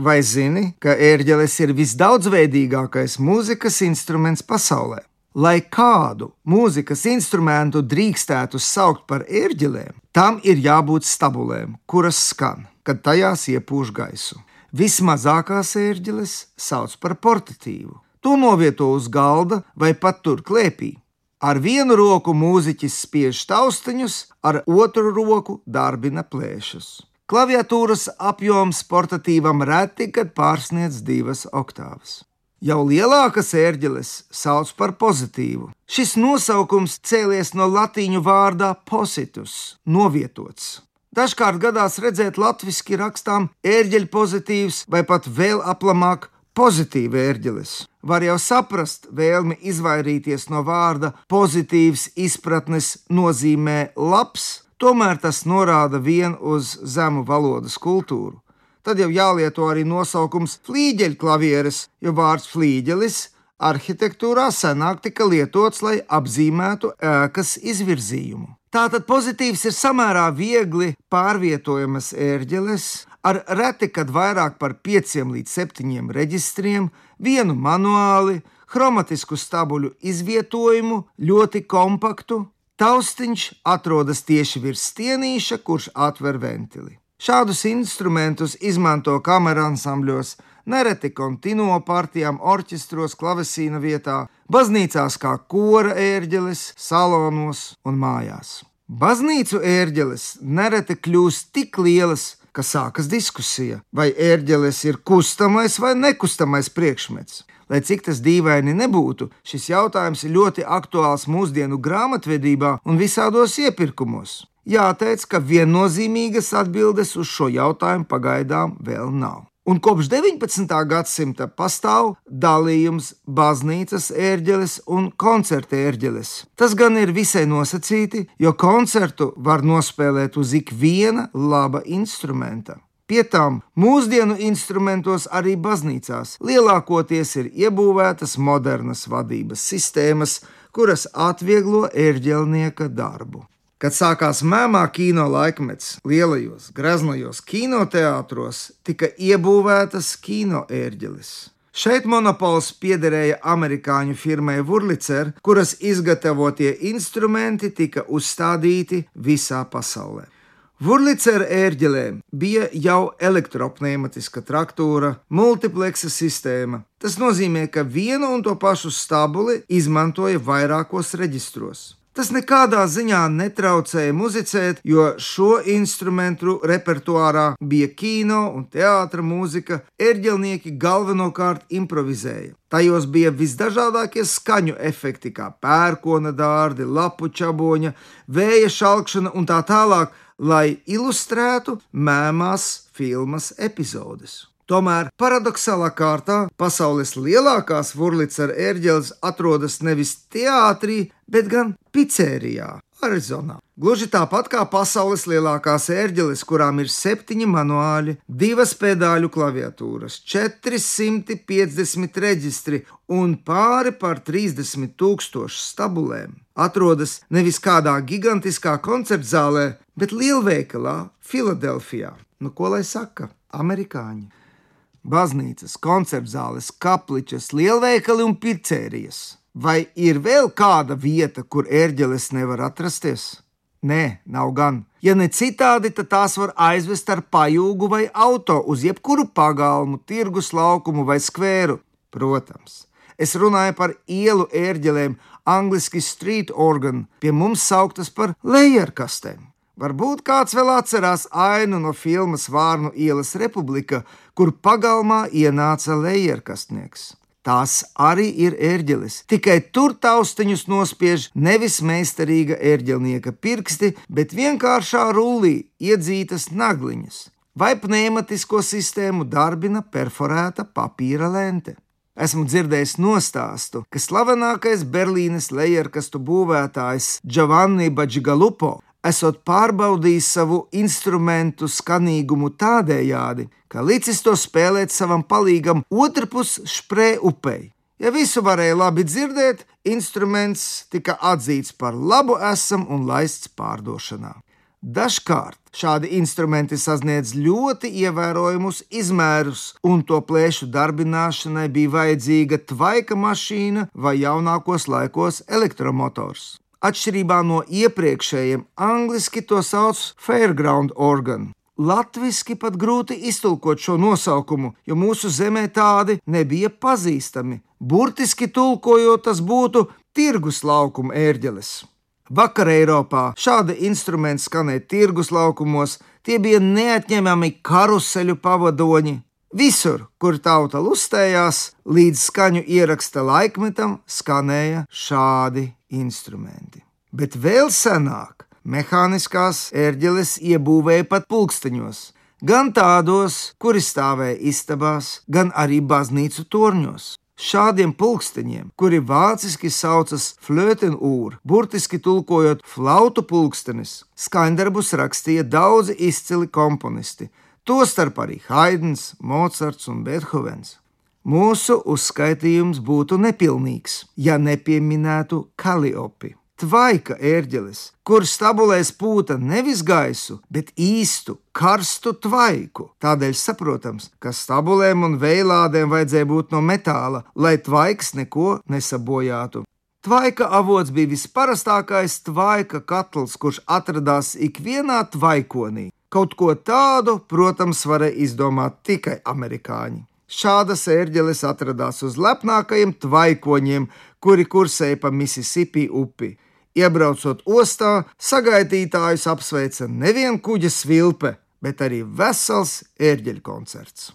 Vai zini, ka ērģeles ir visdaudzveidīgākais mūzikas instruments pasaulē? Lai kādu mūzikas instrumentu drīkstētu saukt par ērģelēm, tam ir jābūt stabulēm, kuras skan, kad tajās iepūš gaisu. Vismazākās ērģeles sauc par portatīvu. To novieto uz galda vai pat tur klēpī. Ar vienu roku mūziķis spiež taustiņus, ar otru roku darbina plēšus. Klaviatūras apjoms portatīvam reti, kad pārsniedz divas oktāvas. Jau lielākas ērģeles sauc par pozitīvu. Šis nosaukums cēlies no latīņu vārdā positus - novietots. Dažkārt gadās redzēt latviešu rakstām ērģeļu pozitīvs vai pat vēl aplamāk pozitīva ērģeles. Var jau saprast vēlmi izvairīties no vārda pozitīvs izpratnes nozīmē labs, tomēr tas norāda vien uz zemu valodas kultūru tad jau jālieto arī nosaukums flīģeļklavieres, jo vārds flīģelis arhitektūrā senāk tika lietots, lai apzīmētu ēkas izvirzījumu. Tātad pozitīvs ir samērā viegli pārvietojamas ērģeles, ar reti kad vairāk par 5 līdz 7 reģistriem, vienu manuāli, chromatisku stabuļu izvietojumu, ļoti kompaktu. Taustiņš atrodas tieši virs stienīša, kurš atver ventili. Šādus instrumentus izmanto kameru ansambļos, nereti kontinuo partijām, orķestros, klavesīna vietā, baznīcās kā kora ērģeles, salonos un mājās. Baznīcu ērģeles nereti kļūst tik lielas, ka sākas diskusija, vai ērģeles ir kustamais vai nekustamais priekšmets. Lai cik tas dīvaini nebūtu, šis jautājums ir ļoti aktuāls mūsdienu grāmatvedībā un visādos iepirkumos. Jāteic, ka viennozīmīgas atbildes uz šo jautājumu pagaidām vēl nav. Un kopš 19. gadsimta pastāv dalījums baznīcas ērģeles un koncerta ērģeles. Tas gan ir visai nosacīti, jo koncertu var nospēlēt uz ikviena laba instrumenta. Pie tam mūsdienu instrumentos, arī baznīcās, lielākoties ir iebūvētas modernas vadības sistēmas, kuras atvieglo ērģelnieka darbu. Kad sākās mēmā kino laikmets, lielajos, graznajos kinoteātros tika iebūvētas kino ērģeles. Šeit monopols piederēja amerikāņu firmai Wurlitzer, kuras izgatavotie instrumenti tika uzstādīti visā pasaulē. Wurlitzer ērģelēm bija jau elektropneimatiska traktūra, multipleksa sistēma. Tas nozīmē, ka vienu un to pašu stabuli izmantoja vairākos reģistros. Tas nekādā ziņā netraucēja muzicēt, jo šo instrumentu repertuārā bija kino un teātris mūzika. Erģelnieki galvenokārt improvizēja. Tajos bija visdažādākie skaņu efekti, kā pērkona dārdi, lapu čaboņa, vēja šalkšana un tā tālāk, lai ilustrētu mēmās filmas epizodes. Tomēr paradoxālā kārtā pasaules lielākās Wurlitzer ērģeles atrodas nevis teātrī, bet gan pizzerijā. Arizonā. Gluži tāpat kā pasaules lielākās ērģeles, kurām ir septiņi manuāļi, divas pedāļu klaviatūras, 450 reģistri un pāri par 30 tūkstošu stabulēm, atrodas nevis kādā gigantiskā koncertzālē, bet lielveikalā Filadelfijā. Nu, ko lai saka? Amerikāņi baznīcas, koncertzāles, kapličas, lielveikali un pizzerijas. Vai ir vēl kāda vieta, kur ērģeles nevar atrasties? Nē, nav gan. Ja ne citādi, tad tās var aizvest ar pajūgu vai auto uz jebkuru pagalmu, tirgus laukumu vai skvēru. Protams, es runāju par ielu ērģelēm, angļuiski street organ, pie mums sauktas par lejerkastēm. Varbūt kāds vēl atcerās ainu no filmas Vārnu ielas republika, kur pagalmā ienāca lejerkastnieks. Tās arī ir ērģeles, tikai tur taustiņus nospiež nevis meistarīga ērģelnieka pirksti, bet vienkāršā rullī iedzītas nagliņas, vai pneimatisko sistēmu darbina perforēta papīra lente. Esmu dzirdējis nostāstu, ka slavenākais Berlīnes lejerkastu būvētājs Giovanni Baģigalupo esot pārbaudījis savu instrumentu skanīgumu tādējādi, ka licis to spēlēt savam palīgam otrpus sprē upei. Ja visu varēja labi dzirdēt, instruments tika atzīts par labu esam un laists pārdošanā. Dažkārt šādi instrumenti sasniedz ļoti ievērojamus izmērus, un to plēšu darbināšanai bija vajadzīga tvaika mašīna vai jaunākos laikos elektromotors. Atšķirībā no iepriekšējiem, angliski to sauc fairground organ. Latvijasiski pat grūti iztulkot šo nosaukumu, jo mūsu zemē tādi nebija pazīstami. Burtiski tulkojot, tas būtu tirgus laukuma ērģeles. Vakar Eiropā šādi instrumenti skanēja tirgus laukumos, tie bija neatņemami karuseļu pavadoņi. Visur, kur tauta lustējās, līdz skaņu ieraksta laikmetam, skanēja šādi instrumenti. Bet vēl senāk mehāniskās ērģeles iebūvēja pat pulksteņos, gan tādos, kuri stāvēja istabās, gan arī baznīcu torņos. Šādiem pulksteņiem, kuri vāciski saucas flötenūra, burtiski tulkojot flautu pulkstenis, skaņdarbus rakstīja daudzi izcili komponisti, tostarp arī Haidns, Mocards un Beethovens. Mūsu uzskaitījums būtu nepilnīgs, ja nepieminētu Kaliopi tvaika ērģeles, kur stabulēs pūta nevis gaisu, bet īstu, karstu tvaiku. Tādēļ saprotams, ka stabulēm un veilādēm vajadzēja būt no metāla, lai tvaiks neko nesabojātu. Tvaika avots bija visparastākais tvaika katls, kurš atradās ikvienā tvaikonī. Kaut ko tādu, protams, varēja izdomāt tikai amerikāņi. Šādas ērģeles atradās uz lepnākajiem tvaikoņiem, kuri kursēja pa Mississippi upi. Iebraucot ostā, sagaidītājus apsveica nevien kuģa svilpe, bet arī vesels ērģeļu koncerts.